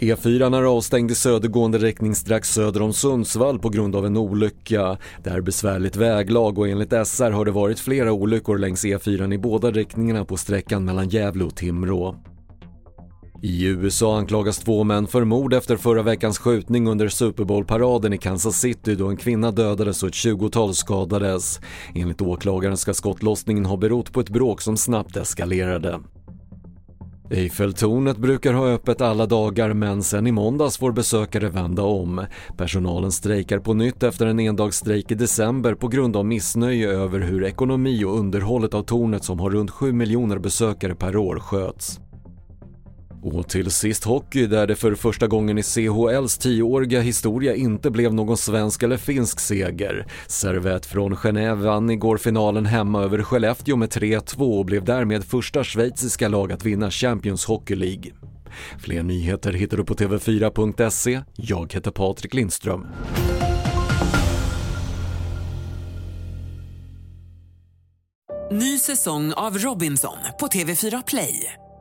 E4 är avstängd i södergående riktning strax söder om Sundsvall på grund av en olycka. Det är besvärligt väglag och enligt SR har det varit flera olyckor längs E4 i båda riktningarna på sträckan mellan Gävle och Timrå. I USA anklagas två män för mord efter förra veckans skjutning under Super Bowl-paraden i Kansas City då en kvinna dödades och ett 20-tal skadades. Enligt åklagaren ska skottlossningen ha berott på ett bråk som snabbt eskalerade. Eiffeltornet brukar ha öppet alla dagar men sen i måndags får besökare vända om. Personalen strejkar på nytt efter en endagsstrejk i december på grund av missnöje över hur ekonomi och underhållet av tornet som har runt 7 miljoner besökare per år sköts. Och till sist hockey där det för första gången i CHLs tioåriga historia inte blev någon svensk eller finsk seger. Servett från Genève vann igår finalen hemma över Skellefteå med 3-2 och blev därmed första schweiziska lag att vinna Champions Hockey League. Fler nyheter hittar du på TV4.se. Jag heter Patrik Lindström. Ny säsong av Robinson på TV4 Play.